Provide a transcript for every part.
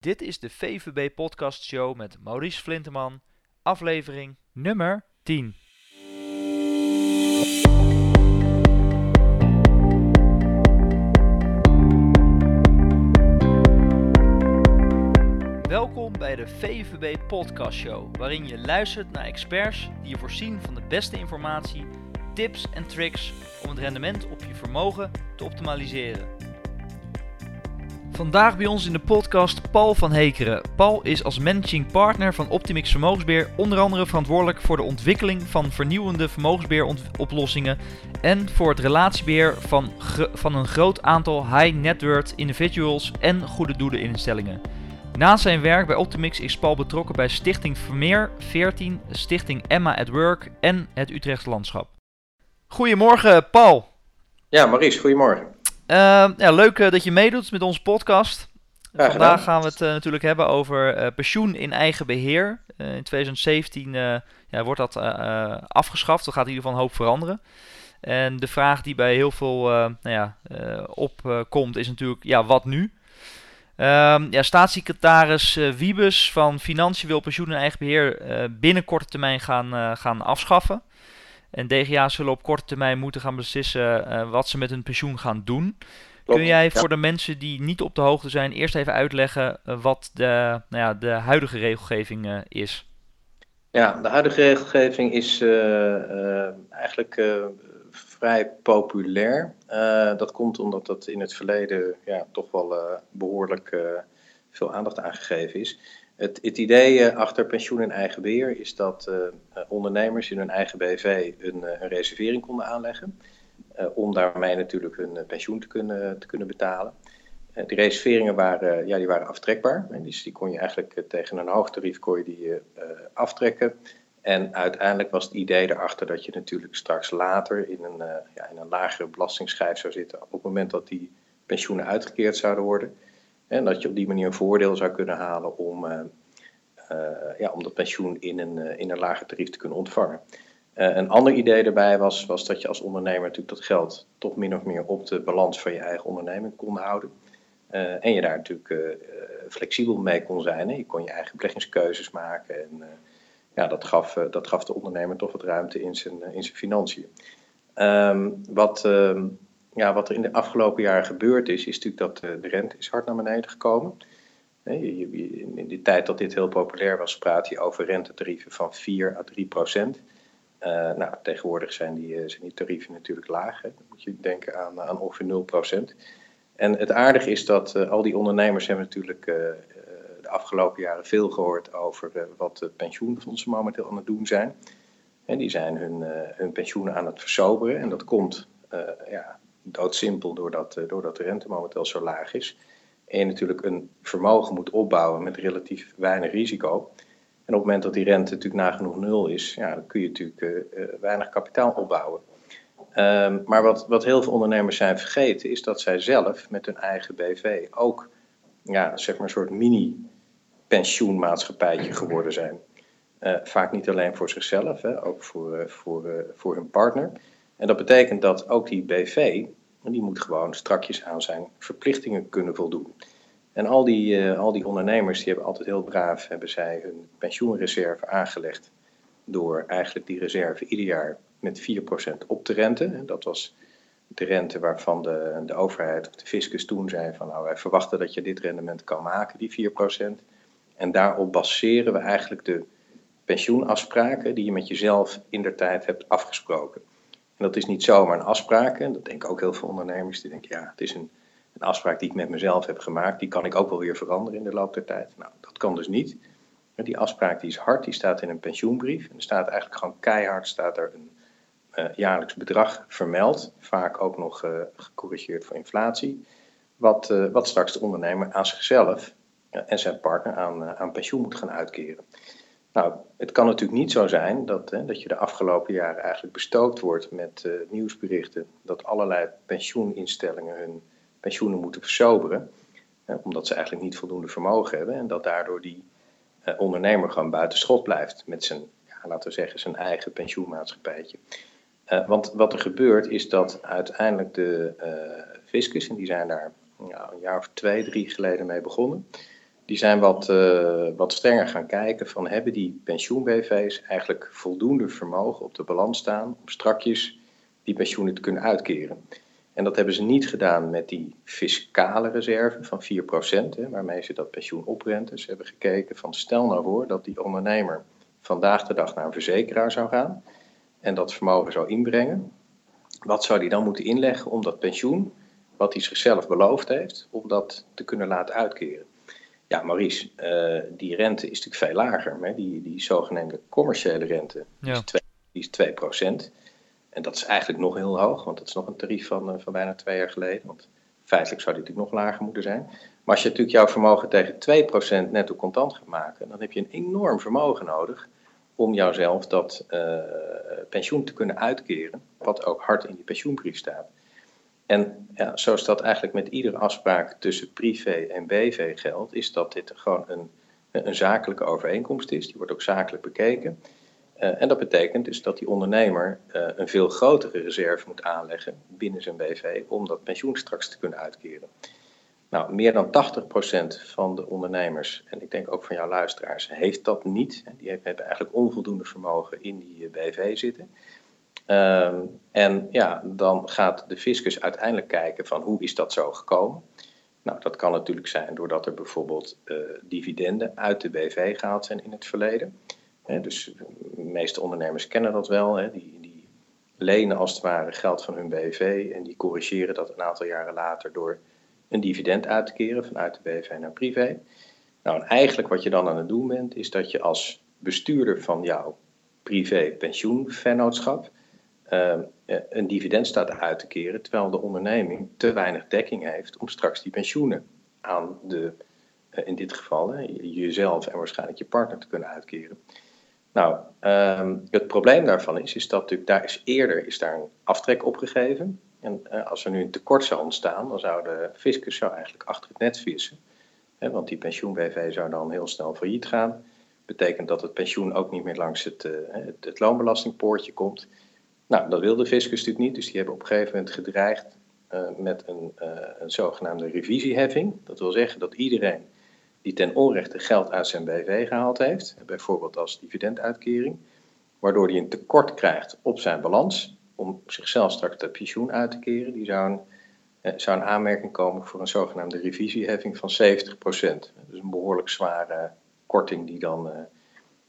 Dit is de VVB Podcast Show met Maurice Flinteman, aflevering nummer 10. Welkom bij de VVB Podcast Show, waarin je luistert naar experts die je voorzien van de beste informatie, tips en tricks om het rendement op je vermogen te optimaliseren. Vandaag bij ons in de podcast Paul van Hekeren. Paul is als managing partner van Optimix Vermogensbeheer onder andere verantwoordelijk voor de ontwikkeling van vernieuwende vermogensbeheeroplossingen en voor het relatiebeheer van, van een groot aantal high net worth individuals en goede doeleninstellingen. Naast zijn werk bij Optimix is Paul betrokken bij Stichting Vermeer 14, Stichting Emma at Work en het Utrechts Landschap. Goedemorgen Paul. Ja, Maurice, goedemorgen. Uh, ja, leuk uh, dat je meedoet met onze podcast. Vandaag gaan we het uh, natuurlijk hebben over uh, pensioen in eigen beheer. in 2017 ja, wordt dat afgeschaft. Er gaat in ieder geval een hoop veranderen. En de vraag die bij heel veel nou ja, opkomt is natuurlijk, ja, wat nu? Um, ja, staatssecretaris Wiebes van Financiën wil pensioen in eigen beheer binnen korte termijn gaan, gaan afschaffen. En DGA's zullen op korte termijn moeten gaan beslissen uh, wat ze met hun pensioen gaan doen. Kun jij voor de mensen die niet op de hoogte zijn, eerst even uitleggen uh, wat de, nou ja, de huidige regelgeving uh, is? Ja, de huidige regelgeving is eigenlijk vrij populair. dat komt omdat dat in het verleden ja, toch wel behoorlijk veel aandacht aangegeven is. Het, het idee eh, achter pensioen in eigen beheer is dat uh, ondernemers in hun eigen BV een, een reservering konden aanleggen. Om daarmee natuurlijk hun pensioen te kunnen, te kunnen betalen. die reserveringen waren, ja, die waren aftrekbaar. En dus die kon je eigenlijk tegen een hoog tarief kon je die, aftrekken. En uiteindelijk was het idee erachter dat je natuurlijk straks later in een, ja, in een lagere belastingsschijf zou zitten. op het moment dat die pensioenen uitgekeerd zouden worden. En dat je op die manier een voordeel zou kunnen halen om, ja, om dat pensioen in een, uh, in een lager tarief te kunnen ontvangen. een ander idee daarbij was, was dat je als ondernemer natuurlijk dat geld toch min of meer op de balans van je eigen onderneming kon houden. en je daar natuurlijk flexibel mee kon zijn. Hè? Je kon je eigen beleggingskeuzes maken. En ja, dat gaf, dat gaf de ondernemer toch wat ruimte in zijn, in zijn financiën. Um, wat, ehm, ja, wat er in de afgelopen jaren gebeurd is, is natuurlijk dat de rente is hard naar beneden gekomen. In de tijd dat dit heel populair was, praat je over rentetarieven van 4 à 3 procent. Uh, nou, tegenwoordig zijn die, eh, zijn die tarieven natuurlijk laag. Dan moet je denken aan, aan ongeveer 0 procent. En het aardige is dat uh, al die ondernemers hebben natuurlijk de afgelopen jaren veel gehoord over wat de pensioenfondsen momenteel aan het doen zijn. En die zijn hun, hun pensioenen aan het versoberen. En dat komt ja, doodsimpel doordat, doordat de rente momenteel zo laag is. En natuurlijk een vermogen moet opbouwen met relatief weinig risico. En op het moment dat die rente natuurlijk nagenoeg nul is, ja, dan kun je natuurlijk uh, uh, weinig kapitaal opbouwen. Um, maar wat, wat heel veel ondernemers zijn vergeten, is dat zij zelf met hun eigen BV ook ja, zeg maar een soort mini-pensioenmaatschappijtje geworden zijn. Uh, vaak niet alleen voor zichzelf, hè, ook voor, voor, voor hun partner. En dat betekent dat ook die BV, die moet gewoon strakjes aan zijn verplichtingen kunnen voldoen. En al die, uh, al die ondernemers die hebben altijd heel braaf hebben zij hun pensioenreserve aangelegd door eigenlijk die reserve ieder jaar met 4% op te renten. En dat was de rente waarvan de, de overheid of de fiscus toen zei van nou wij verwachten dat je dit rendement kan maken, die 4%. En daarop baseren we eigenlijk de pensioenafspraken die je met jezelf in der tijd hebt afgesproken. En dat is niet zomaar een afspraak. En dat denken ook heel veel ondernemers. Die denken, ja, het is een, een afspraak die ik met mezelf heb gemaakt. Die kan ik ook wel weer veranderen in de loop der tijd. Nou, dat kan dus niet. Die afspraak die is hard, die staat in een pensioenbrief. En er staat eigenlijk gewoon keihard staat er een uh, jaarlijks bedrag vermeld. Vaak ook nog uh, gecorrigeerd voor inflatie. Wat, uh, wat straks de ondernemer aan zichzelf en zijn partner aan, aan pensioen moet gaan uitkeren. Nou, het kan natuurlijk niet zo zijn dat, hè, dat je de afgelopen jaren eigenlijk bestookt wordt met uh, nieuwsberichten dat allerlei pensioeninstellingen hun pensioenen moeten versoberen, hè, omdat ze eigenlijk niet voldoende vermogen hebben en dat daardoor die uh, ondernemer gewoon buiten schot blijft met zijn, ja, laten we zeggen, zijn eigen pensioenmaatschappijtje. Uh, want wat er gebeurt is dat uiteindelijk de fiscus, en die zijn daar ja, een jaar of twee, drie geleden mee begonnen, die zijn wat, uh, wat strenger gaan kijken van hebben die pensioen-BV's eigenlijk voldoende vermogen op de balans staan om strakjes die pensioenen te kunnen uitkeren. En dat hebben ze niet gedaan met die fiscale reserve van 4%, hè, waarmee ze dat pensioen oprenten. Ze hebben gekeken van stel nou voor dat die ondernemer vandaag de dag naar een verzekeraar zou gaan en dat vermogen zou inbrengen. Wat zou die dan moeten inleggen om dat pensioen, wat hij zichzelf beloofd heeft, om dat te kunnen laten uitkeren? Ja, Maurice, uh, die rente is natuurlijk veel lager. Hè? Die, die zogenaamde commerciële rente ja. is, 2, die is 2%. En dat is eigenlijk nog heel hoog, want dat is nog een tarief van, uh, van bijna twee jaar geleden. Want feitelijk zou die natuurlijk nog lager moeten zijn. Maar als je natuurlijk jouw vermogen tegen 2% netto contant gaat maken, dan heb je een enorm vermogen nodig om jouzelf dat uh, pensioen te kunnen uitkeren, wat ook hard in die pensioenbrief staat. En ja, zoals dat eigenlijk met iedere afspraak tussen privé en BV geldt, is dat dit gewoon een, een zakelijke overeenkomst is. Die wordt ook zakelijk bekeken. Uh, en dat betekent dus dat die ondernemer uh, een veel grotere reserve moet aanleggen binnen zijn BV om dat pensioen straks te kunnen uitkeren. Nou, meer dan 80% van de ondernemers, en ik denk ook van jouw luisteraars, heeft dat niet. Die hebben eigenlijk onvoldoende vermogen in die uh, BV zitten. Ehm, en ja, dan gaat de fiscus uiteindelijk kijken van hoe is dat zo gekomen. Nou, dat kan natuurlijk zijn doordat er bijvoorbeeld uh, dividenden uit de BV gehaald zijn in het verleden. dus de meeste ondernemers kennen dat wel. die, die, lenen als het ware geld van hun BV en die corrigeren dat een aantal jaren later door een dividend uit te keren vanuit de BV naar privé. Nou, en eigenlijk wat je dan aan het doen bent, is dat je als bestuurder van jouw privé pensioenvennootschap een dividend staat uit te keren, terwijl de onderneming te weinig dekking heeft om straks die pensioenen aan de, uh, in dit geval, jezelf en waarschijnlijk je partner te kunnen uitkeren. Nou, um, het probleem daarvan is, is dat natuurlijk daar is eerder is daar een aftrek opgegeven. En uh, als er nu een tekort zou ontstaan, dan zou de fiscus zou eigenlijk achter het net vissen. Hè, want die pensioen-BV zou dan heel snel failliet gaan. Betekent dat het pensioen ook niet meer langs het, het loonbelastingpoortje komt. Nou, dat wil de fiscus natuurlijk niet, dus die hebben op een gegeven moment gedreigd uh, met een, uh, een zogenaamde revisieheffing. Dat wil zeggen dat iedereen die ten onrechte geld uit zijn BV gehaald heeft, bijvoorbeeld als dividenduitkering, waardoor hij een tekort krijgt op zijn balans om zichzelf straks de pensioen uit te keren, die zou een, uh, zou een aanmerking komen voor een zogenaamde revisieheffing van 70%. Dus een behoorlijk zware korting die dan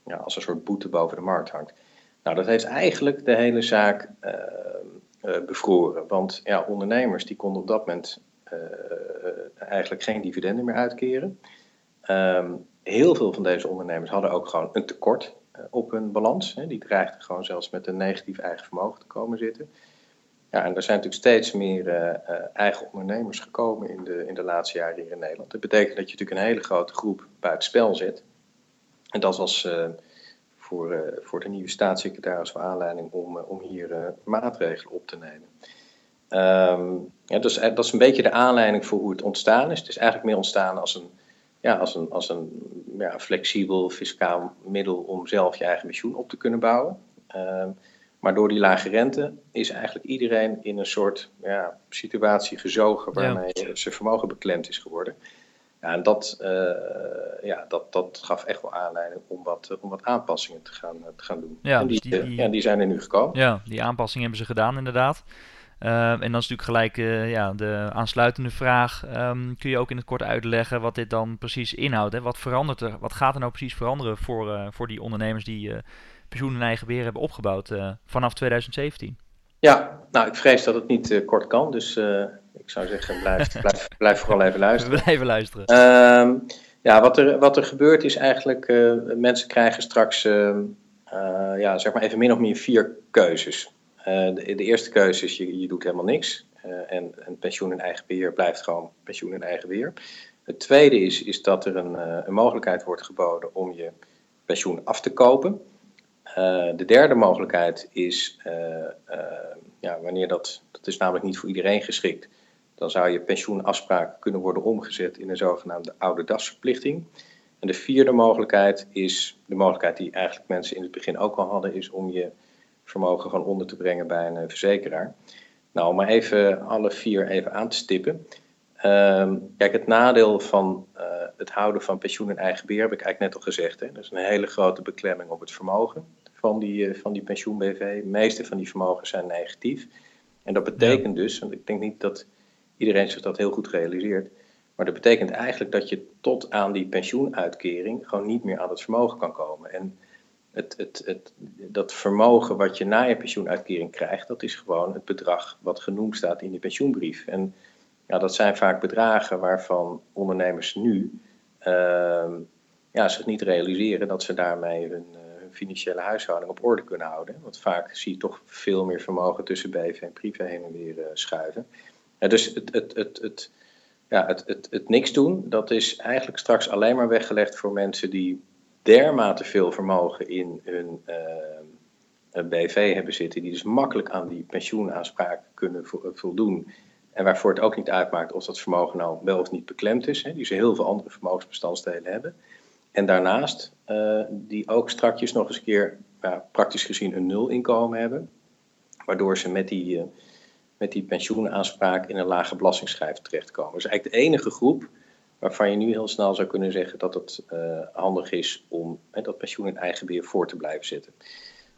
ja, als een soort boete boven de markt hangt. Nou, dat heeft eigenlijk de hele zaak uh, uh, bevroren. Want ja, ondernemers die konden op dat moment uh, eigenlijk geen dividenden meer uitkeren. Um, heel veel van deze ondernemers hadden ook gewoon een tekort op hun balans. Hè. Die dreigden gewoon zelfs met een negatief eigen vermogen te komen zitten. Ja, en er zijn natuurlijk steeds meer eigen ondernemers gekomen in de, in de laatste jaren hier in Nederland. Dat betekent dat je natuurlijk een hele grote groep buiten spel zet. En dat was voor de nieuwe staatssecretaris voor aanleiding om, uh, om hier uh, maatregelen op te nemen. Um, ja, dus, dat is een beetje de aanleiding voor hoe het ontstaan is. Het is eigenlijk meer ontstaan als een, ja, als een, als een ja, flexibel fiscaal middel om zelf je eigen pensioen op te kunnen bouwen. Um, maar door die lage rente is eigenlijk iedereen in een soort ja, situatie gezogen waarmee ja. zijn vermogen beklemd is geworden. Ja, en dat, uh, ja, dat, dat gaf echt wel aanleiding om wat, om wat aanpassingen te gaan, te gaan doen. Ja, en die, dus die, die, ja, die zijn er nu gekomen. Ja, die aanpassingen hebben ze gedaan inderdaad. Uh, en dan is natuurlijk gelijk uh, ja, de aansluitende vraag. Um, kun je ook in het kort uitleggen wat dit dan precies inhoudt? Hè? Wat, verandert er, wat gaat er nou precies veranderen voor, voor die ondernemers die pensioen in eigen beheer hebben opgebouwd vanaf 2017? Ja, nou ik vrees dat het niet kort kan. Dus ik zou zeggen, blijf, blijf, blijf vooral even luisteren. Blijven luisteren. Uh, ja, wat er, wat er gebeurt is eigenlijk, uh, mensen krijgen straks, uh, ja, zeg maar even min of meer vier keuzes. De, de, eerste keuze is, je, je doet helemaal niks. en, en pensioen in eigen beheer blijft gewoon pensioen in eigen beheer. Het tweede is, is dat er een, een mogelijkheid wordt geboden om je pensioen af te kopen. De derde mogelijkheid is, ja, wanneer dat, dat is namelijk niet voor iedereen geschikt, dan zou je pensioenafspraak kunnen worden omgezet in een zogenaamde oude dasverplichting. En de vierde mogelijkheid is de mogelijkheid die eigenlijk mensen in het begin ook al hadden, is om je vermogen gewoon onder te brengen bij een verzekeraar. Nou, om maar even alle vier even aan te stippen. Um, kijk, het nadeel van het houden van pensioen in eigen beheer, heb ik eigenlijk net al gezegd. Hè. Dat is een hele grote beklemming op het vermogen van die, van die pensioen-BV. De meeste van die vermogens zijn negatief. En dat betekent dus, want ik denk niet dat iedereen zich dat heel goed realiseert, maar dat betekent eigenlijk dat je tot aan die pensioenuitkering gewoon niet meer aan het vermogen kan komen. En het, het, het, dat vermogen wat je na je pensioenuitkering krijgt, dat is gewoon het bedrag wat genoemd staat in die pensioenbrief. En ja, dat zijn vaak bedragen waarvan ondernemers nu uh, ja, zich niet realiseren dat ze daarmee hun, uh, hun, financiële huishouding op orde kunnen houden. Want vaak zie je toch veel meer vermogen tussen BV en privé heen en weer uh, schuiven. Dus het, het, het, het, ja, het, het, het niks doen, dat is eigenlijk straks alleen maar weggelegd voor mensen die dermate veel vermogen in hun uh, BV hebben zitten, die dus makkelijk aan die pensioenaanspraak kunnen voldoen. En waarvoor het ook niet uitmaakt of dat vermogen nou wel of niet beklemd is, hè, die ze heel veel andere vermogensbestandsdelen hebben. En daarnaast uh, die ook strakjes nog eens een keer praktisch gezien een nul inkomen hebben, waardoor ze met die, uh, met die pensioenaanspraak in een lage belastingsschijf terechtkomen. Is eigenlijk de enige groep waarvan je nu heel snel zou kunnen zeggen dat het uh, handig is om dat pensioen in eigen beheer voor te blijven zitten.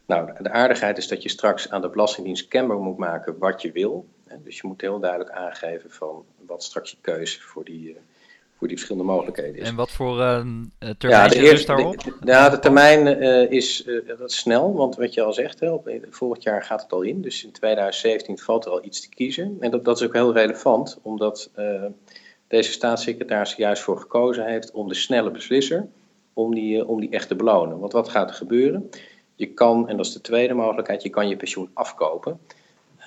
Nou, de aardigheid is dat je straks aan de Belastingdienst kenbaar moet maken wat je wil. Dus je moet heel duidelijk aangeven van wat straks je keuze voor die, voor die verschillende mogelijkheden is. En wat voor uh, termijn ja, is daarop? De, ja, de termijn is, dat is snel, want wat je al zegt, hè, op, volgend jaar gaat het al in. Dus in 2017 valt er al iets te kiezen. En dat, dat is ook heel relevant, omdat deze staatssecretaris juist voor gekozen heeft om de snelle beslisser, om die, om die echt te belonen. Want wat gaat er gebeuren? Je kan, en dat is de tweede mogelijkheid, je kan je pensioen afkopen.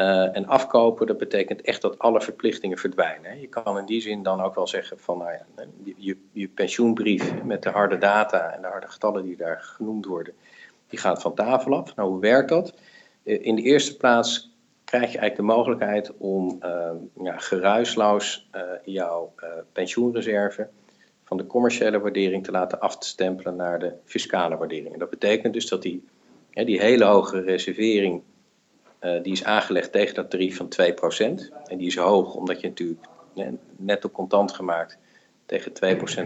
Uh, en afkopen, dat betekent echt dat alle verplichtingen verdwijnen. Je kan in die zin dan ook wel zeggen van, nou ja, je, je pensioenbrief met de harde data en de harde getallen die daar genoemd worden, die gaat van tafel af. Nou, hoe werkt dat? Uh, in de eerste plaats krijg je eigenlijk de mogelijkheid om uh, ja, geruisloos jouw pensioenreserve van de commerciële waardering te laten afstempelen naar de fiscale waardering. En dat betekent dus dat die, die hele hoge reservering, die is aangelegd tegen dat tarief van 2%. En die is hoog omdat je natuurlijk net op contant gemaakt tegen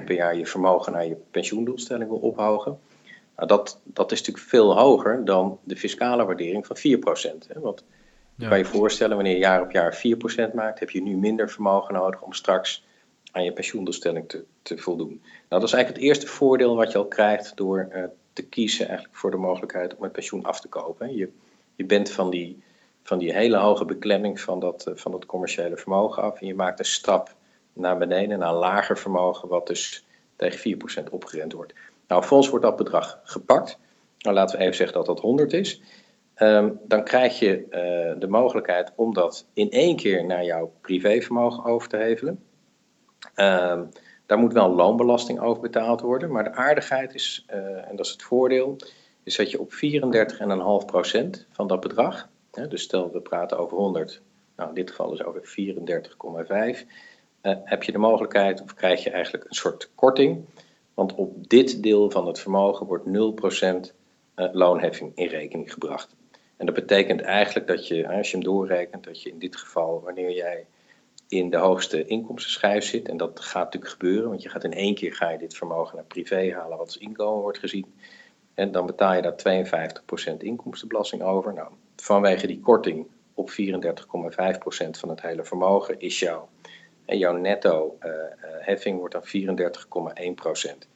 2% per jaar je vermogen naar je pensioendoelstelling wil ophogen. Nou, dat, dat is natuurlijk veel hoger dan de fiscale waardering van 4%. Hè, want je kan je voorstellen, wanneer je jaar op jaar 4% maakt, heb je nu minder vermogen nodig om straks aan je pensioendoelstelling te, te voldoen. Nou, dat is eigenlijk het eerste voordeel wat je al krijgt door uh, te kiezen eigenlijk voor de mogelijkheid om het pensioen af te kopen. Je, je bent van die, van die hele hoge beklemming van dat, uh, van dat commerciële vermogen af en je maakt een stap naar beneden, naar een lager vermogen, wat dus tegen 4% opgerend wordt. Nou, ons wordt dat bedrag gepakt. Nou, laten we even zeggen dat dat 100 is. Um, dan krijg je uh, de mogelijkheid om dat in één keer naar jouw privévermogen over te hevelen. Um, daar moet wel loonbelasting over betaald worden, maar de aardigheid is, uh, en dat is het voordeel, is dat je op 34,5% van dat bedrag, hè, dus stel we praten over 100, nou in dit geval is over 34,5, uh, heb je de mogelijkheid of krijg je eigenlijk een soort korting, want op dit deel van het vermogen wordt 0% loonheffing in rekening gebracht. En dat betekent eigenlijk dat je, als je hem doorrekent, dat je in dit geval, wanneer jij in de hoogste inkomstenschijf zit, en dat gaat natuurlijk gebeuren, want je gaat in één keer ga je dit vermogen naar privé halen, wat als inkomen wordt gezien. En dan betaal je daar 52% inkomstenbelasting over. Nou, vanwege die korting op 34,5% van het hele vermogen is jouw, jouw netto uh, uh, heffing wordt dan 34,1%.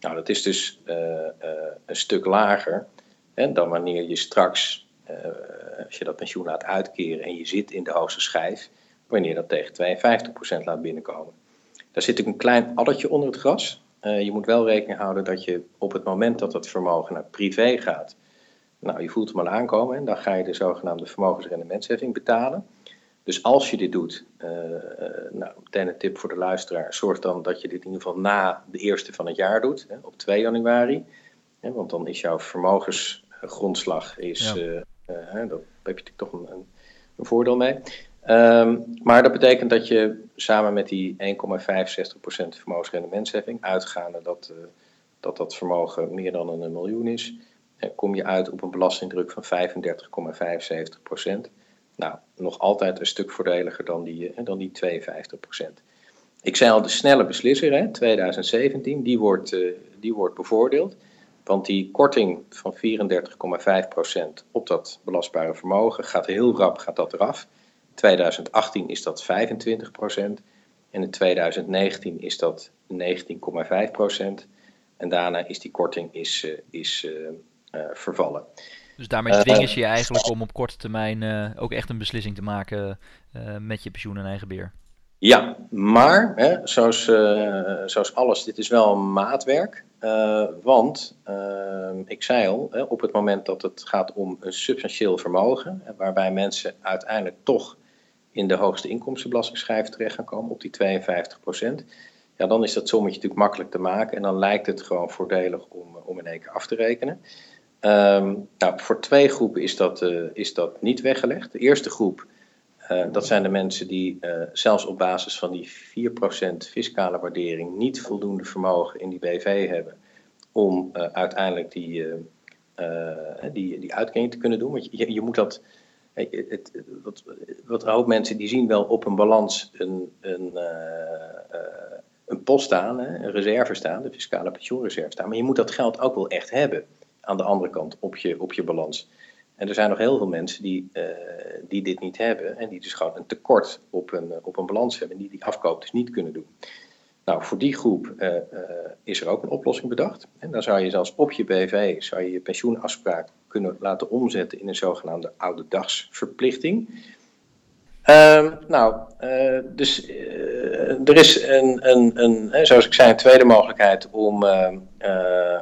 Nou, dat is dus uh, een stuk lager hè, dan wanneer je straks als je dat pensioen laat uitkeren en je zit in de hoogste schijf, wanneer dat tegen 52% laat binnenkomen. Daar zit ook een klein addertje onder het gras. Uh, je moet wel rekening houden dat je op het moment dat het vermogen naar privé gaat, nou je voelt hem al aankomen en dan ga je de zogenaamde vermogensrendementsheffing betalen. Dus als je dit doet, uh, nou, meteen een tip voor de luisteraar, zorg dan dat je dit in ieder geval na de eerste van het jaar doet, hè, op 2 januari. Hè, want dan is jouw vermogensgrondslag is, ja. Uh, daar heb je natuurlijk toch een, een voordeel mee. Um, maar dat betekent dat je samen met die 1,65% vermogensrendementsheffing, uitgaande dat, uh, dat dat vermogen meer dan een miljoen is, uh, kom je uit op een belastingdruk van 35,75%. Nou, nog altijd een stuk voordeliger dan die, dan die 52%. ik zei al, de snelle beslisser, hè, 2017, die wordt, die wordt bevoordeeld. Want die korting van 34,5% op dat belastbare vermogen gaat heel rap gaat dat eraf. In 2018 is dat 25% en in 2019 is dat 19,5%. En daarna is die korting is, is, uh, vervallen. Dus daarmee dwingen ze je eigenlijk om op korte termijn uh, ook echt een beslissing te maken met je pensioen en eigen beheer. Ja, maar hè, zoals, zoals alles, dit is wel een maatwerk. want ik zei al, hè, op het moment dat het gaat om een substantieel vermogen, waarbij mensen uiteindelijk toch in de hoogste inkomstenbelastingschijf terecht gaan komen, op die 52% ja, dan is dat sommetje natuurlijk makkelijk te maken en dan lijkt het gewoon voordelig om, om in één keer af te rekenen. Um, nou, voor twee groepen is dat, uh, is dat niet weggelegd. De eerste groep, uh, dat zijn de mensen die zelfs op basis van die 4% fiscale waardering niet voldoende vermogen in die BV hebben om uiteindelijk die, die, die uitkering te kunnen doen. Want je, je moet dat, het, wat, wat een hoop mensen die zien wel op een balans een, een, een post staan, een reserve staan, de fiscale pensioenreserve staan. Maar je moet dat geld ook wel echt hebben aan de andere kant op je, op je balans. En er zijn nog heel veel mensen die, uh, die dit niet hebben en die dus gewoon een tekort op een, op een balans hebben en die die afkoop dus niet kunnen doen. Nou, voor die groep is er ook een oplossing bedacht. En dan zou je zelfs op je BV zou je, je pensioenafspraak kunnen laten omzetten in een zogenaamde oude dagsverplichting. Ehm, nou, dus er is een, een, een, zoals ik zei, een tweede mogelijkheid om,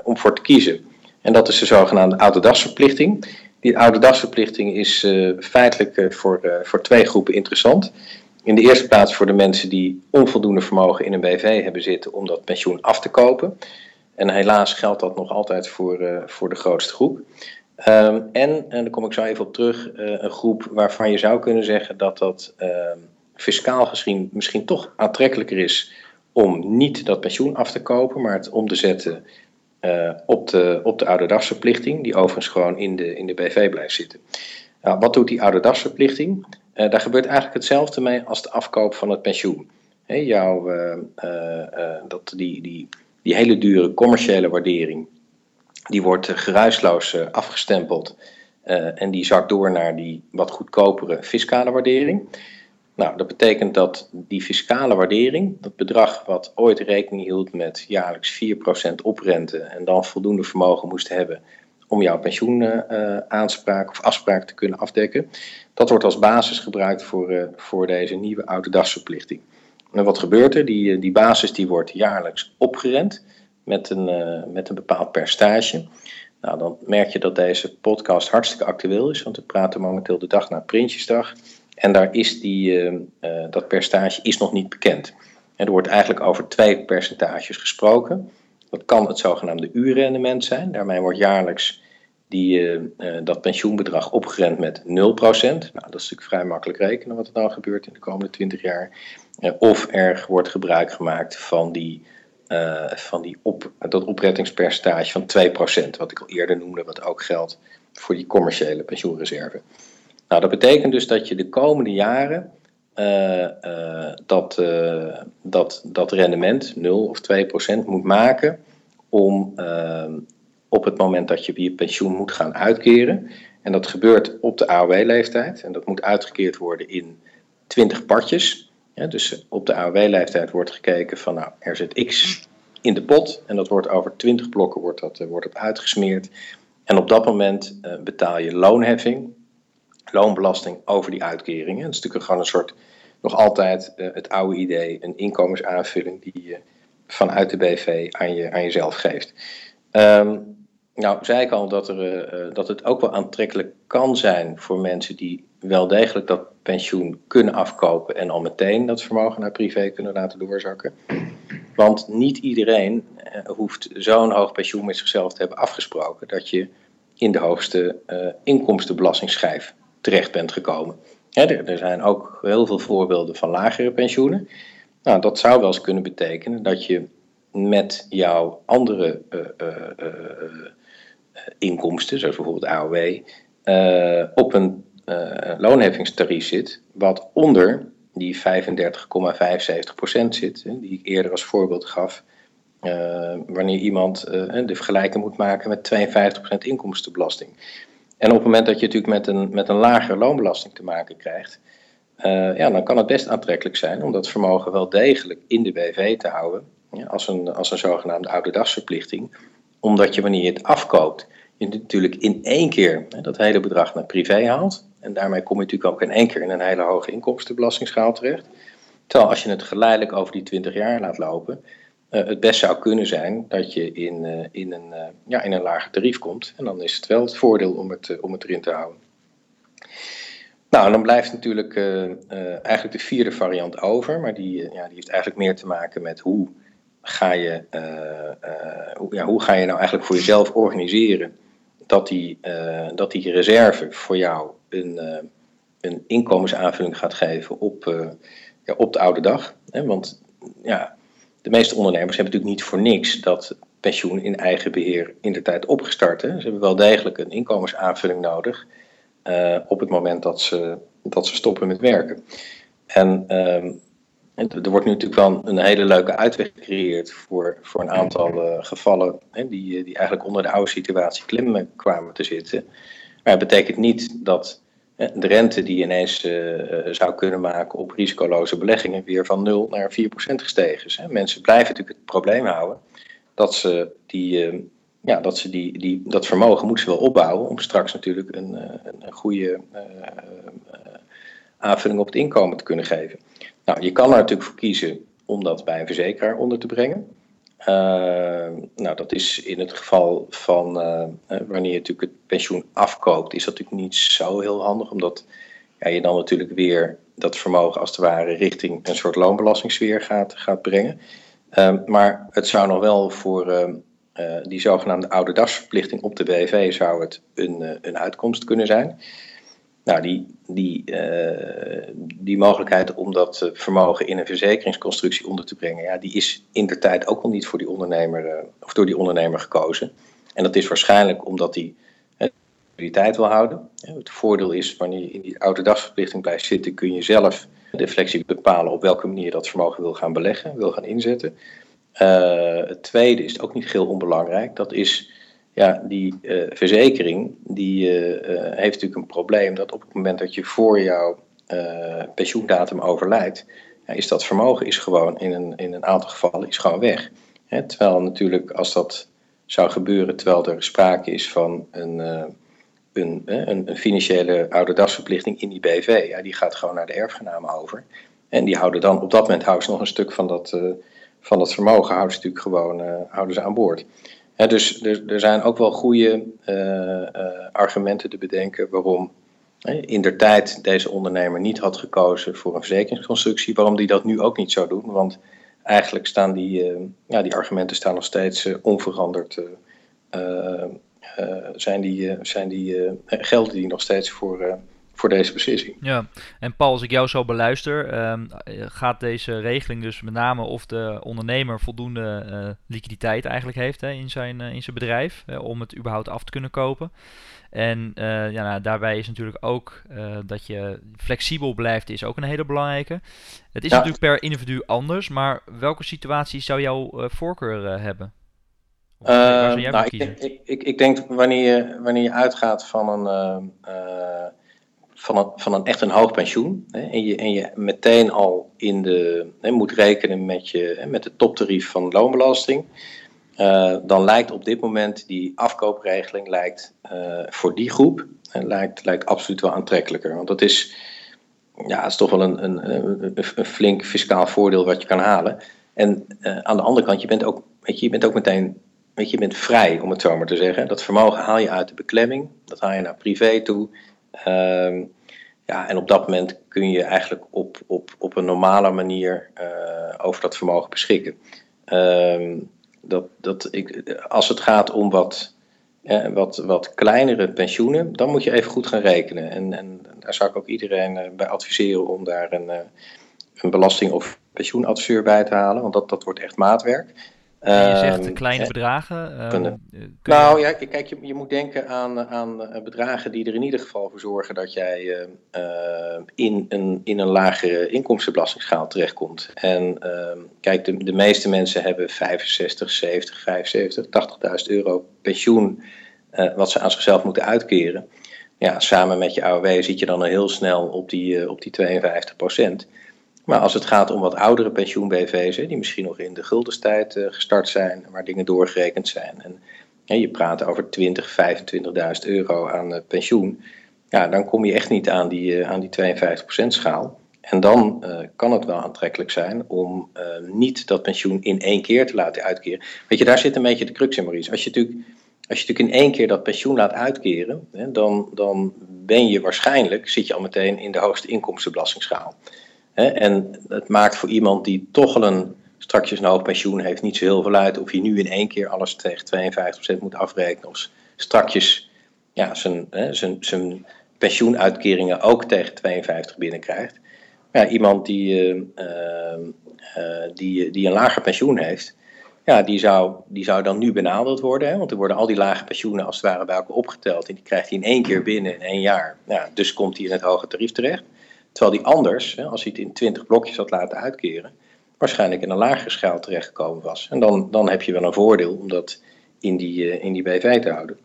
om voor te kiezen. En dat is de zogenaamde ouderdagsverplichting. Die ouderdagsverplichting is uh, feitelijk voor, voor twee groepen interessant. In de eerste plaats voor de mensen die onvoldoende vermogen in een BV hebben zitten om dat pensioen af te kopen. En helaas geldt dat nog altijd voor, voor de grootste groep. Um, en, en daar kom ik zo even op terug, een groep waarvan je zou kunnen zeggen dat dat ehm, fiscaal gezien misschien toch aantrekkelijker is om niet dat pensioen af te kopen, maar het om te zetten uh, op, de, op de ouderdagsverplichting, die overigens gewoon in de, in de BV blijft zitten. Nou, wat doet die ouderdagsverplichting? Uh, daar gebeurt eigenlijk hetzelfde mee als de afkoop van het pensioen. Jouw, dat die, die, die hele dure commerciële waardering, die wordt geruisloos afgestempeld en die zakt door naar die wat goedkopere fiscale waardering. Nou, dat betekent dat die fiscale waardering, dat bedrag wat ooit rekening hield met jaarlijks 4% oprente en dan voldoende vermogen moest hebben om jouw pensioenaanspraak of afspraak te kunnen afdekken, dat wordt als basis gebruikt voor, voor deze nieuwe ouderdagsverplichting. En wat gebeurt er? Die, eh, die basis die wordt jaarlijks opgerend met een, uh, met een bepaald percentage. Nou, dan merk je dat deze podcast hartstikke actueel is, want we praten momenteel de dag na Prinsjesdag. En daar is die, uh, uh, dat percentage is nog niet bekend. En er wordt eigenlijk over twee percentages gesproken. Dat kan het zogenaamde uurrendement zijn. Daarmee wordt jaarlijks die, dat pensioenbedrag opgerend met 0%. Nou, dat is natuurlijk vrij makkelijk rekenen wat er dan gebeurt in de komende 20 jaar. of er wordt gebruik gemaakt van, die, van die op, dat oprettingspercentage van 2%, wat ik al eerder noemde, wat ook geldt voor die commerciële pensioenreserve. Nou, dat betekent dus dat je de komende jaren uh, uh, dat, dat, dat rendement 0 of 2 procent moet maken om op het moment dat je je pensioen moet gaan uitkeren. En dat gebeurt op de AOW-leeftijd en dat moet uitgekeerd worden in 20 partjes. Dus op de AOW-leeftijd wordt gekeken van nou, er zit x in de pot en dat wordt over 20 blokken wordt dat, wordt dat uitgesmeerd. En op dat moment betaal je loonheffing loonbelasting over die uitkeringen. Het is natuurlijk gewoon een soort, nog altijd uh, het oude idee, een inkomensaanvulling die je vanuit de BV aan, je, aan jezelf geeft. Um, nou, zei ik al dat, er, dat het ook wel aantrekkelijk kan zijn voor mensen die wel degelijk dat pensioen kunnen afkopen en al meteen dat vermogen naar privé kunnen laten doorzakken. Want niet iedereen uh, hoeft zo'n hoog pensioen met zichzelf te hebben afgesproken dat je in de hoogste uh, inkomstenbelastingschijf terecht bent gekomen. er, zijn ook heel veel voorbeelden van lagere pensioenen. Nou, dat zou wel eens kunnen betekenen dat je met jouw andere uh, inkomsten, zoals bijvoorbeeld AOW, op een loonheffingstarief zit wat onder die 35,75% zit, die ik eerder als voorbeeld gaf. wanneer iemand de vergelijking moet maken met 52% inkomstenbelasting. En op het moment dat je natuurlijk met een, met een lagere loonbelasting te maken krijgt, uh, ja, dan kan het best aantrekkelijk zijn om dat vermogen wel degelijk in de BV te houden. Als, een, als een zogenaamde ouderdagsverplichting. Omdat je wanneer je het afkoopt, je natuurlijk in één keer hè, dat hele bedrag naar privé haalt. En daarmee kom je natuurlijk ook in één keer in een hele hoge inkomstenbelastingsschaal terecht. Terwijl als je het geleidelijk over die 20 jaar laat lopen, uh, het best zou kunnen zijn dat je in, uh, in, een, uh, ja, in een lager tarief komt. En dan is het wel het voordeel om het, om het erin te houden. Nou, en dan blijft natuurlijk eigenlijk de vierde variant over, maar die, ja, die heeft eigenlijk meer te maken met hoe ga je, hoe, ja, hoe ga je nou eigenlijk voor jezelf organiseren dat die, dat die reserve voor jou een, een inkomensaanvulling gaat geven op, ja, op de oude dag. Hè? Want ja, de meeste ondernemers hebben natuurlijk niet voor niks dat pensioen in eigen beheer in de tijd opgestart. Hè. Ze hebben wel degelijk een inkomensaanvulling nodig op het moment dat ze, dat ze stoppen met werken. En uh, er wordt nu natuurlijk wel een hele leuke uitweg gecreëerd voor, voor een aantal uh, gevallen hè, die, die eigenlijk onder de oude situatie klimmen kwamen te zitten. Maar het betekent niet dat de rente die ineens uh, zou kunnen maken op risicoloze beleggingen weer van 0 naar 4% gestegen is. Hè. Mensen blijven natuurlijk het probleem houden dat ze, die, uh, ja, dat, ze die, die, dat vermogen moeten ze wel opbouwen om straks natuurlijk een, een, een goede aanvulling op het inkomen te kunnen geven. Nou, je kan er natuurlijk voor kiezen om dat bij een verzekeraar onder te brengen. Uh, nou, dat is in het geval van uh, wanneer je natuurlijk het pensioen afkoopt, is dat natuurlijk niet zo heel handig, omdat ja, je dan natuurlijk weer dat vermogen als het ware richting een soort loonbelastingssfeer gaat, brengen. Uh, maar het zou nog wel voor die zogenaamde ouderdagsverplichting op de BV zou het een, een uitkomst kunnen zijn. Nou, die, die, uh, die mogelijkheid om dat eh, vermogen in een verzekeringsconstructie onder te brengen, ja, die is in de tijd ook al niet voor die ondernemer, uh, of door die ondernemer gekozen. En dat is waarschijnlijk omdat hij die tijd wil houden. Het voordeel is, wanneer je in die oude dagsverplichting blijft zitten, kun je zelf de flexie bepalen op welke manier je dat vermogen wil gaan beleggen, wil gaan inzetten. het tweede is ook niet heel onbelangrijk, dat is ja, die uh, verzekering die, uh, heeft natuurlijk een probleem dat op het moment dat je voor jouw pensioendatum overlijdt, is dat vermogen is gewoon in een, in een aantal gevallen is gewoon weg. Terwijl natuurlijk als dat zou gebeuren terwijl er sprake is van een, een, een, een financiële ouderdagsverplichting in die BV, ja, die gaat gewoon naar de erfgenamen over. En die houden dan, op dat moment houden ze nog een stuk van dat, van dat vermogen, houden ze natuurlijk gewoon houden ze aan boord dus er, er, zijn ook wel goede uh, uh, argumenten te bedenken waarom in der tijd deze ondernemer niet had gekozen voor een verzekeringsconstructie, waarom die dat nu ook niet zou doen. Want eigenlijk staan die, uh, ja, die argumenten staan nog steeds onveranderd. zijn die, zijn die, gelden die nog steeds voor, voor deze beslissing. Ja, en Paul, als ik jou zo beluister, um, gaat deze regeling dus met name of de ondernemer voldoende uh, liquiditeit eigenlijk heeft hè, in, zijn, uh, in zijn bedrijf om het überhaupt af te kunnen kopen. En ja, nou, daarbij is natuurlijk ook dat je flexibel blijft, is ook een hele belangrijke. Het is natuurlijk per individu anders, maar welke situatie zou jouw voorkeur hebben? nou, ik, ik, ik, ik, denk wanneer je, wanneer je uitgaat van een van een, van een echt een hoog pensioen. Hè, en, je, en je meteen al in de, hè, moet rekenen met, je, hè, met het toptarief van loonbelasting. Uh, dan lijkt op dit moment die afkoopregeling lijkt, uh, voor die groep lijkt, lijkt absoluut wel aantrekkelijker. Want dat is, ja, is toch wel een, een, een, flink fiscaal voordeel wat je kan halen. En uh, aan de andere kant, je bent ook, weet je, je bent ook meteen weet je, je bent vrij, om het zo maar te zeggen. Dat vermogen haal je uit de beklemming, dat haal je naar privé toe. Um, ja, en op dat moment kun je eigenlijk op, op, op een normale manier uh, over dat vermogen beschikken. Um, dat, dat ik, als het gaat om wat, eh, wat, wat kleinere pensioenen, dan moet je even goed gaan rekenen. En, en daar zou ik ook iedereen uh, bij adviseren om daar een, een belasting- of pensioenadviseur bij te halen, want dat, dat wordt echt maatwerk. En je zegt ehm, kleine bedragen. Ehm, nou ja, kijk, je, je moet denken aan, aan eh, bedragen die er in ieder geval voor zorgen dat jij uh, in, een, in een lagere inkomstenbelastingsschaal terechtkomt. En kijk, de, de meeste mensen hebben 65, 70, 75, 80.000 euro pensioen wat ze aan zichzelf moeten uitkeren. Ja, samen met je AOW zit je dan heel snel op die, op die 52 procent. Maar als het gaat om wat oudere pensioen-BV's, die misschien nog in de guldenstijd uh, gestart zijn, waar dingen doorgerekend zijn. En je praat over 20, 25.000 euro aan uh, pensioen. Ja, dan kom je echt niet aan die, uh, aan die 52% schaal. En dan kan het wel aantrekkelijk zijn om niet dat pensioen in één keer te laten uitkeren. Weet je, daar zit een beetje de crux in, Maurice. Als je natuurlijk, als je natuurlijk in één keer dat pensioen laat uitkeren, hè, dan, dan ben je waarschijnlijk, zit je al meteen in de hoogste inkomstenbelastingsschaal. En het maakt voor iemand die toch al een strakjes een hoog pensioen heeft niet zo heel veel uit of je nu in één keer alles tegen 52% moet afrekenen of strakjes ja, zijn, zijn, zijn pensioenuitkeringen ook tegen 52 binnenkrijgt. Iemand die, uh, uh, die, die een lager pensioen heeft, ja, die, zou, die zou dan nu benadeeld worden. Hè? Want er worden al die lage pensioenen als het ware bij elkaar opgeteld. En die krijgt hij in één keer binnen in één jaar. Ja, dus komt hij in het hoge tarief terecht. Terwijl die anders, als hij het in 20 blokjes had laten uitkeren, waarschijnlijk in een lagere schaal terechtgekomen was. En dan, dan heb je wel een voordeel om dat in die, uh, in die BV te houden.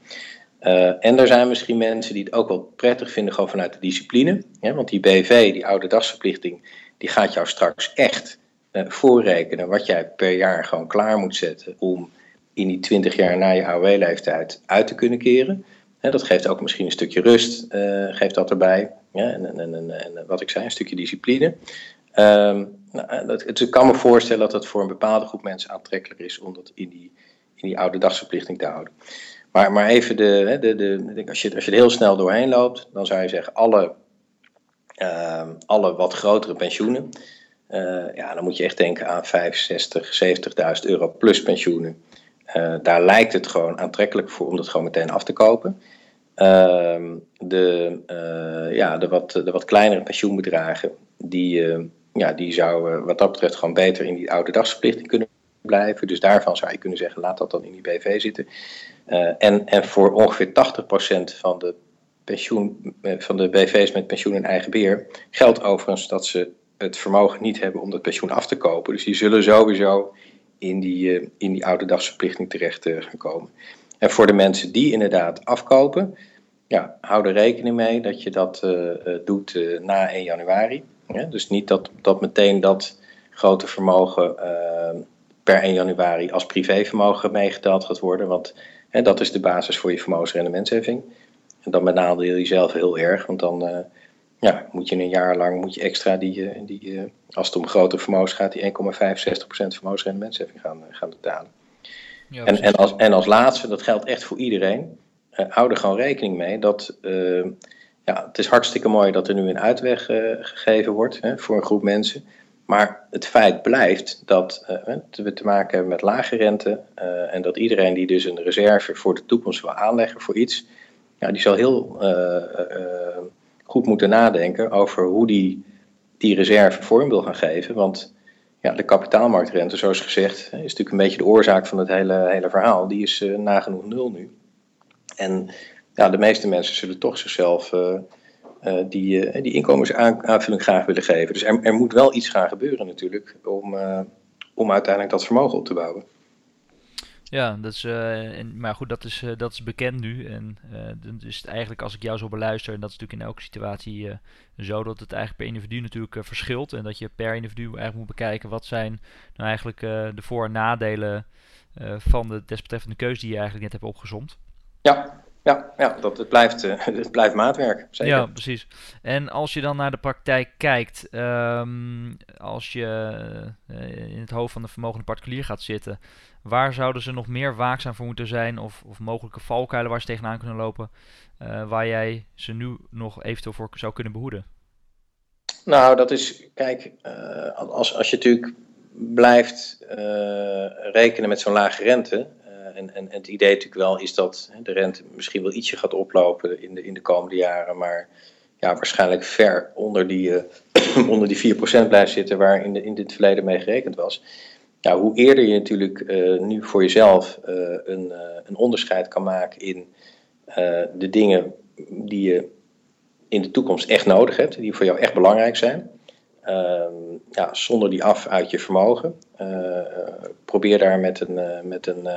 Uh, en er zijn misschien mensen die het ook wel prettig vinden, gewoon vanuit de discipline. Want die BV, die oude dagsverplichting, die gaat jou straks echt uh, voorrekenen wat jij per jaar gewoon klaar moet zetten om in die 20 jaar na je AOW-leeftijd uit te kunnen keren. Hè, dat geeft ook misschien een stukje rust, geeft dat erbij. Ja, en, en, en, en, wat ik zei, een stukje discipline. Um, nou, dat, het, ik kan me voorstellen dat het voor een bepaalde groep mensen aantrekkelijker is om dat in die, in die oude dagsverplichting te houden. Maar, maar even, de, de, de, als, je, als je er heel snel doorheen loopt, dan zou je zeggen, alle, uh, alle wat grotere pensioenen, uh, ja, dan moet je echt denken aan 65, 70.000 euro plus pensioenen. Uh, daar lijkt het gewoon aantrekkelijk voor om dat gewoon meteen af te kopen. Ehm, de, uh, ja, de, wat, de wat kleinere pensioenbedragen, die, uh, ja, die zouden wat dat betreft gewoon beter in die oude dagsverplichting kunnen blijven. Dus daarvan zou je kunnen zeggen, laat dat dan in die BV zitten. Uh, en, en voor ongeveer 80% van de, pensioen, van de BV's met pensioen in eigen beheer geldt overigens dat ze het vermogen niet hebben om dat pensioen af te kopen. Dus die zullen sowieso in die, in die oude dagsverplichting terecht gaan komen. En voor de mensen die inderdaad afkopen, ja, hou er rekening mee dat je dat uh, doet uh, na 1 januari. Ja, dus niet dat, dat meteen dat grote vermogen uh, per 1 januari als privévermogen meegeteld gaat worden. Want hè, dat is de basis voor je vermogensrendementsheffing. En dan benadeel je jezelf heel erg, want dan ja, moet je een jaar lang moet je extra die, die als het om grote vermogens gaat, die 1,65% vermogensrendementsheffing gaan, gaan betalen. Ja, en, en, als, en als laatste, dat geldt echt voor iedereen uh, hou er gewoon rekening mee dat uh, ja, het is hartstikke mooi dat er nu een uitweg uh, gegeven wordt hè, voor een groep mensen. Maar het feit blijft dat we te maken hebben met lage rente en dat iedereen die dus een reserve voor de toekomst wil aanleggen voor iets, ja, die zal heel goed moeten nadenken over hoe die die reserve vorm wil gaan geven. Want ja, de kapitaalmarktrente, zoals gezegd, is natuurlijk een beetje de oorzaak van het hele, hele verhaal. Die is nagenoeg nul nu. En ja, de meeste mensen zullen toch zichzelf uh, uh, die, die inkomensaanvulling graag willen geven. Dus er, er, moet wel iets gaan gebeuren natuurlijk om, om uiteindelijk dat vermogen op te bouwen. Ja, dat is, en, maar goed, dat is, dat is bekend nu. En dan is het eigenlijk, als ik jou zo beluister, en dat is natuurlijk in elke situatie zo, dat het eigenlijk per individu natuurlijk verschilt. En dat je per individu eigenlijk moet bekijken wat zijn nou eigenlijk de voor- en nadelen van de desbetreffende keuze die je eigenlijk net hebt opgezomd. Ja, ja, ja dat, het, blijft, uh, het blijft maatwerk. Zeker. Ja, precies. En als je dan naar de praktijk kijkt, um, als je uh, in het hoofd van de vermogende particulier gaat zitten, waar zouden ze nog meer waakzaam voor moeten zijn of, of mogelijke valkuilen waar ze tegenaan kunnen lopen, uh, waar jij ze nu nog eventueel voor zou kunnen behoeden? Nou, dat is, kijk, als, als je natuurlijk blijft rekenen met zo'n lage rente, en, en, het idee natuurlijk wel is dat de rente misschien wel ietsje gaat oplopen in de, in de komende jaren, maar ja, waarschijnlijk ver onder die, uh, onder die 4% blijft zitten waar in, de, in het verleden mee gerekend was. ja, hoe eerder je natuurlijk nu voor jezelf een, een onderscheid kan maken in de dingen die je in de toekomst echt nodig hebt, die voor jou echt belangrijk zijn. Ehm, ja, zonder die af uit je vermogen. probeer daar met een, met een,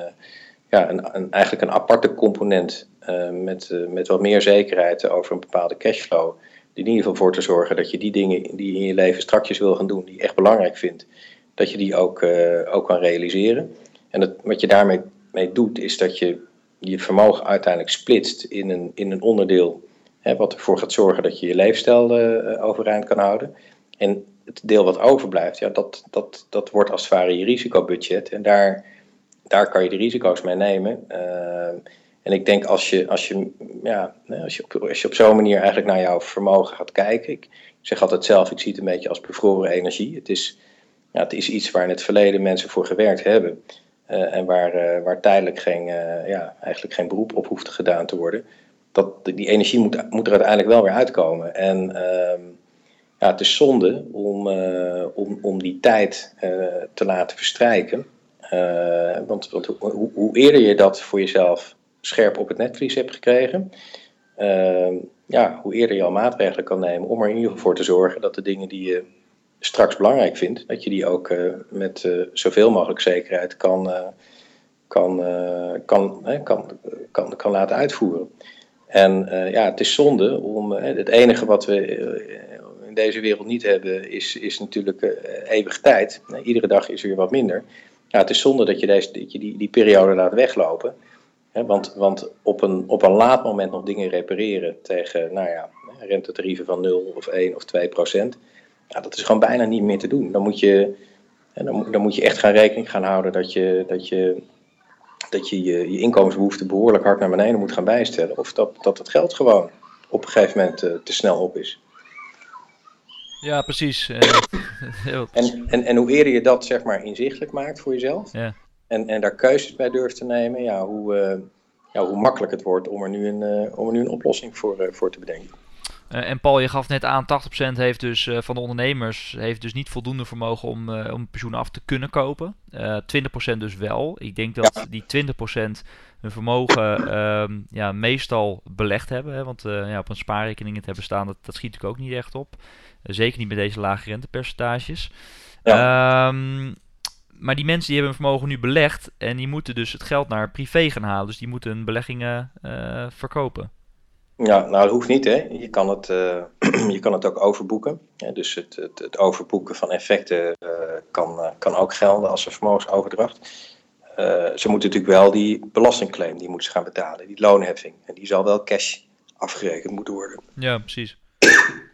ja, een, een, eigenlijk een aparte component met, met wat meer zekerheid over een bepaalde cashflow in ieder geval voor te zorgen dat je die dingen die je in je leven strakjes wil gaan doen, die je echt belangrijk vindt, dat je die ook, ook kan realiseren. En dat, wat je daarmee mee doet, is dat je je vermogen uiteindelijk splitst in een, in een onderdeel, hè, wat ervoor gaat zorgen dat je je leefstijl overeind kan houden. En het deel wat overblijft, ja, dat, dat, dat wordt als het ware je risicobudget. En daar, daar kan je de risico's mee nemen. Uh, en ik denk als je, als je, ja, als je op, als je op zo'n manier eigenlijk naar jouw vermogen gaat kijken. Ik zeg altijd zelf, ik zie het een beetje als bevroren energie. Het is, ja, het is iets waar in het verleden mensen voor gewerkt hebben. Uh, en waar, uh, waar tijdelijk geen, ja, eigenlijk geen beroep op hoeft gedaan te worden. Dat, die energie moet, moet er uiteindelijk wel weer uitkomen. En ehm, het is zonde om, om, om die tijd te laten verstrijken. want want hoe, hoe eerder je dat voor jezelf scherp op het netvlies hebt gekregen, ja, hoe eerder je al maatregelen kan nemen om er in ieder geval voor te zorgen dat de dingen die je straks belangrijk vindt, dat je die ook met zoveel mogelijk zekerheid kan, kan, kan, kan, kan, kan laten uitvoeren. En ja, het is zonde om. het enige wat we deze wereld niet hebben, is, is natuurlijk eeuwig tijd. iedere dag is er weer wat minder. Het is zonde dat je, deze, die, die periode laat weglopen want want op, een, op een laat moment nog dingen repareren tegen nou ja, rentetarieven van 0 of 1 of 2 procent, dat is gewoon bijna niet meer te doen. Dan moet je, dan, dan moet je echt gaan rekening gaan houden dat je dat je, dat je, je, je inkomensbehoefte behoorlijk hard naar beneden moet gaan bijstellen. Of dat, dat het geld gewoon op een gegeven moment uh, te snel op is. Ja, precies. en, en, en hoe eerder je dat zeg maar inzichtelijk maakt voor jezelf, ja en, en daar keuzes bij durft te nemen, ja, hoe, uh, ja, hoe makkelijk het wordt om er nu een, uh, om er nu een oplossing voor, voor te bedenken. En Paul, je gaf net aan, 80% heeft dus, van de ondernemers heeft dus niet voldoende vermogen om, om pensioen af te kunnen kopen. 20% dus wel. Ik denk dat die 20% hun vermogen ehm, ja, meestal belegd hebben. Hè, want ja, op een spaarrekening het hebben staan, dat, dat schiet natuurlijk ook niet echt op. zeker niet met deze lage rentepercentages. Ja. Um, maar die mensen die hebben hun vermogen nu belegd en die moeten dus het geld naar privé gaan halen. Dus die moeten hun beleggingen uh, verkopen. Ja, nou dat hoeft niet hè. Je kan het, uh, je kan het ook overboeken. Ja, dus het, het, het, overboeken van effecten uh, kan, kan ook gelden als een vermogensoverdracht. ze moeten natuurlijk wel die belastingclaim, die moeten ze gaan betalen, die loonheffing. En die zal wel cash afgerekend moeten worden. Ja, precies.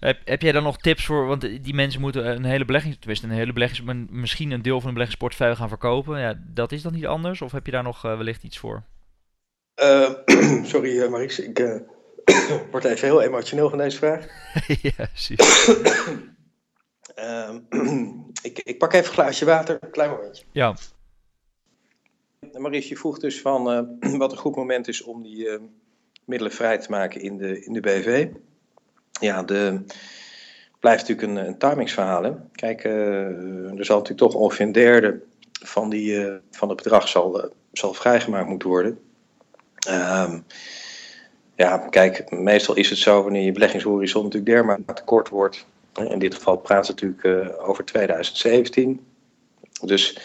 Heb, heb jij dan nog tips voor, want die mensen moeten een hele belegging, een hele beleggings, misschien een deel van een beleggingsportefeuille gaan verkopen. Ja, dat is dan niet anders? Of heb je daar nog wellicht iets voor? Uh, sorry uh, Maries, ik uh, word even heel emotioneel van deze vraag. ja, precies. Ehm, ik, ik pak even een glaasje water, een klein momentje. Ja. Maries, je vroeg dus van wat een goed moment is om die middelen vrij te maken in de, in de BV ja, de, blijft natuurlijk een, een timingsverhaal. Hè? Kijk, uh, er zal natuurlijk toch ongeveer een derde van, die, uh, van het bedrag zal, uh, zal vrijgemaakt moeten worden. Um, ja, kijk, meestal is het zo wanneer je beleggingshorizon natuurlijk dermate kort wordt. In dit geval praat het natuurlijk over 2017. Dus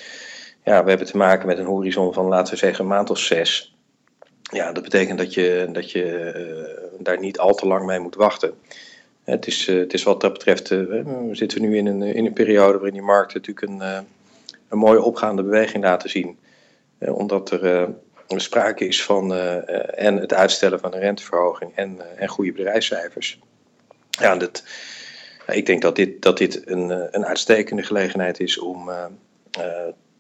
ja, we hebben te maken met een horizon van, laten we zeggen, een maand of zes. Ja, dat betekent dat je, dat je uh, daar niet al te lang mee moet wachten. Het is, uh, het is wat dat betreft, we zitten nu in een, in een periode waarin die markten natuurlijk een, een mooie opgaande beweging laten zien. omdat er sprake is van en het uitstellen van een renteverhoging en, en goede bedrijfscijfers. Ja, dat, ik denk dat dit, dat dit een, een uitstekende gelegenheid is om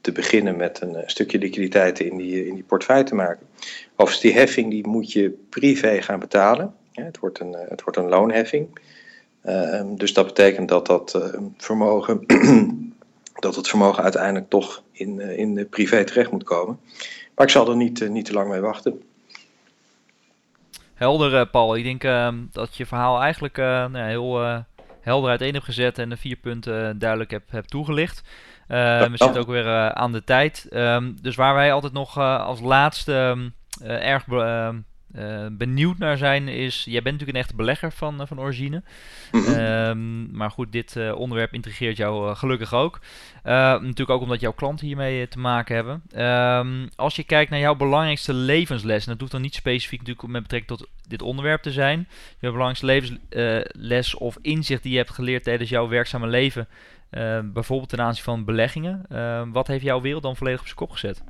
te beginnen met een stukje liquiditeit in die, in die portefeuille te maken. Overigens, die heffing die moet je privé gaan betalen. Het, wordt een, het wordt een loonheffing. Uh, dus dat betekent dat dat uh, vermogen, dat het vermogen uiteindelijk toch in, in de privé terecht moet komen. Maar ik zal er niet, niet te lang mee wachten. Helder, Paul. Ik denk ehm, dat je verhaal eigenlijk nou, heel helder uiteen hebt gezet en de vier punten duidelijk hebt, hebt toegelicht. we zitten ook weer aan de tijd. Ehm, dus waar wij altijd nog als laatste erg uh, benieuwd naar zijn is, jij bent natuurlijk een echte belegger van, uh, van origine. Mhm. Ehm, maar goed, dit uh, onderwerp intrigeert jou gelukkig ook. natuurlijk ook omdat jouw klanten hiermee te maken hebben. Um, als je kijkt naar jouw belangrijkste levensles, en dat doet dan niet specifiek natuurlijk met betrekking tot dit onderwerp te zijn. Je belangrijkste levensles of inzicht die je hebt geleerd tijdens jouw werkzame leven, bijvoorbeeld ten aanzien van beleggingen. wat heeft jouw wereld dan volledig op zijn kop gezet?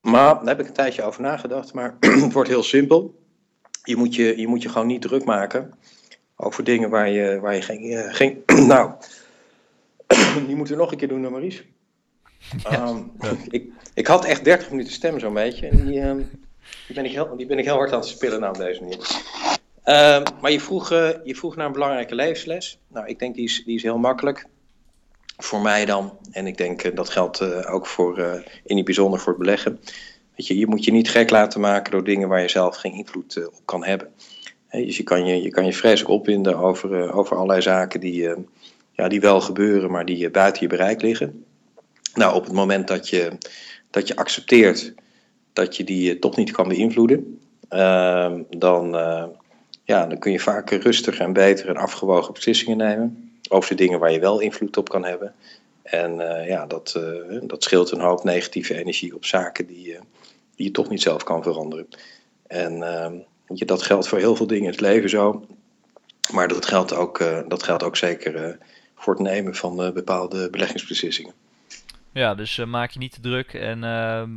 Maar daar heb ik een tijdje over nagedacht. Maar het wordt heel simpel. Je moet je, je moet je gewoon niet druk maken over dingen waar je, waar je geen. Uh, geen nou, die moeten we nog een keer doen, Maries. Ehm, ik, ik had echt 30 minuten stem zo'n beetje. En die, um, die, ben ik heel, die ben ik heel hard aan het spillen nou op deze manier. Um, maar je vroeg, uh, je vroeg naar een belangrijke levensles. Nou, ik denk die is, die is heel makkelijk voor mij dan. En ik denk uh, dat geldt uh, ook voor, uh, in het bijzonder voor het beleggen. Je, je moet je niet gek laten maken door dingen waar je zelf geen invloed op kan hebben. Dus je kan je, je kan je vreselijk opwinden over, over allerlei zaken die, ja, die wel gebeuren, maar die buiten je bereik liggen. Nou, op het moment dat je, dat je accepteert dat je die toch niet kan beïnvloeden, ehm, dan, ja, dan kun je vaak rustiger en beter en afgewogen beslissingen nemen over de dingen waar je wel invloed op kan hebben. En uh, ja, dat, uh, dat scheelt een hoop negatieve energie op zaken die, uh, die je toch niet zelf kan veranderen. En je, dat geldt voor heel veel dingen in het leven zo. Maar dat geldt ook, dat geldt ook zeker voor het nemen van bepaalde beleggingsbeslissingen. Ja, dus maak je niet te druk en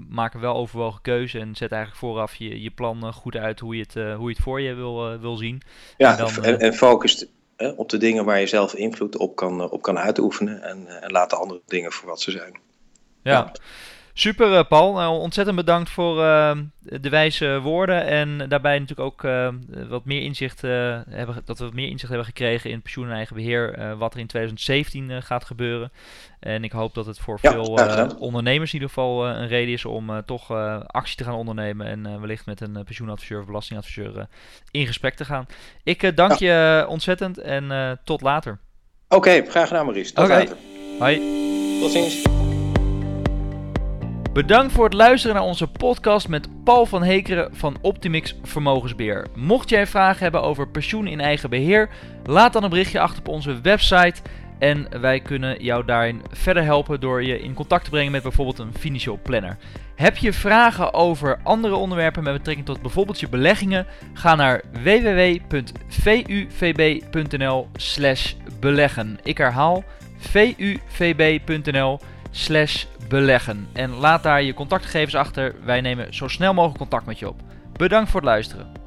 maak een wel overwogen keuze. En zet eigenlijk vooraf je, je plan goed uit hoe je het, hoe je het voor je wil, wil zien. Ja, en, dan, en, en focus op de dingen waar je zelf invloed op kan, eh, op kan uitoefenen. En, eh, en laat de andere dingen voor wat ze zijn. ja. Super, uh, Paul. Nou, ontzettend bedankt voor uh, de wijze woorden. En daarbij natuurlijk ook uh, wat meer inzicht, hebben, dat we wat meer inzicht hebben gekregen in pensioen en eigen beheer. wat er in 2017 gaat gebeuren. En ik hoop dat het voor veel ondernemers in ieder geval een reden is om toch actie te gaan ondernemen. En wellicht met een pensioenadviseur of belastingadviseur in gesprek te gaan. Ik dank je ontzettend en tot later. Oké, graag gedaan Maurice. Tot later. Hoi. Tot ziens. Bedankt voor het luisteren naar onze podcast met Paul van Hekeren van Optimix Vermogensbeheer. Mocht jij vragen hebben over pensioen in eigen beheer, laat dan een berichtje achter op onze website. En wij kunnen jou daarin verder helpen door je in contact te brengen met bijvoorbeeld een financieel planner. Heb je vragen over andere onderwerpen met betrekking tot bijvoorbeeld je beleggingen? Ga naar www.vuvb.nl/beleggen. Ik herhaal vuvb.nl slash beleggen. En laat daar je contactgegevens achter. Wij nemen zo snel mogelijk contact met je op. Bedankt voor het luisteren.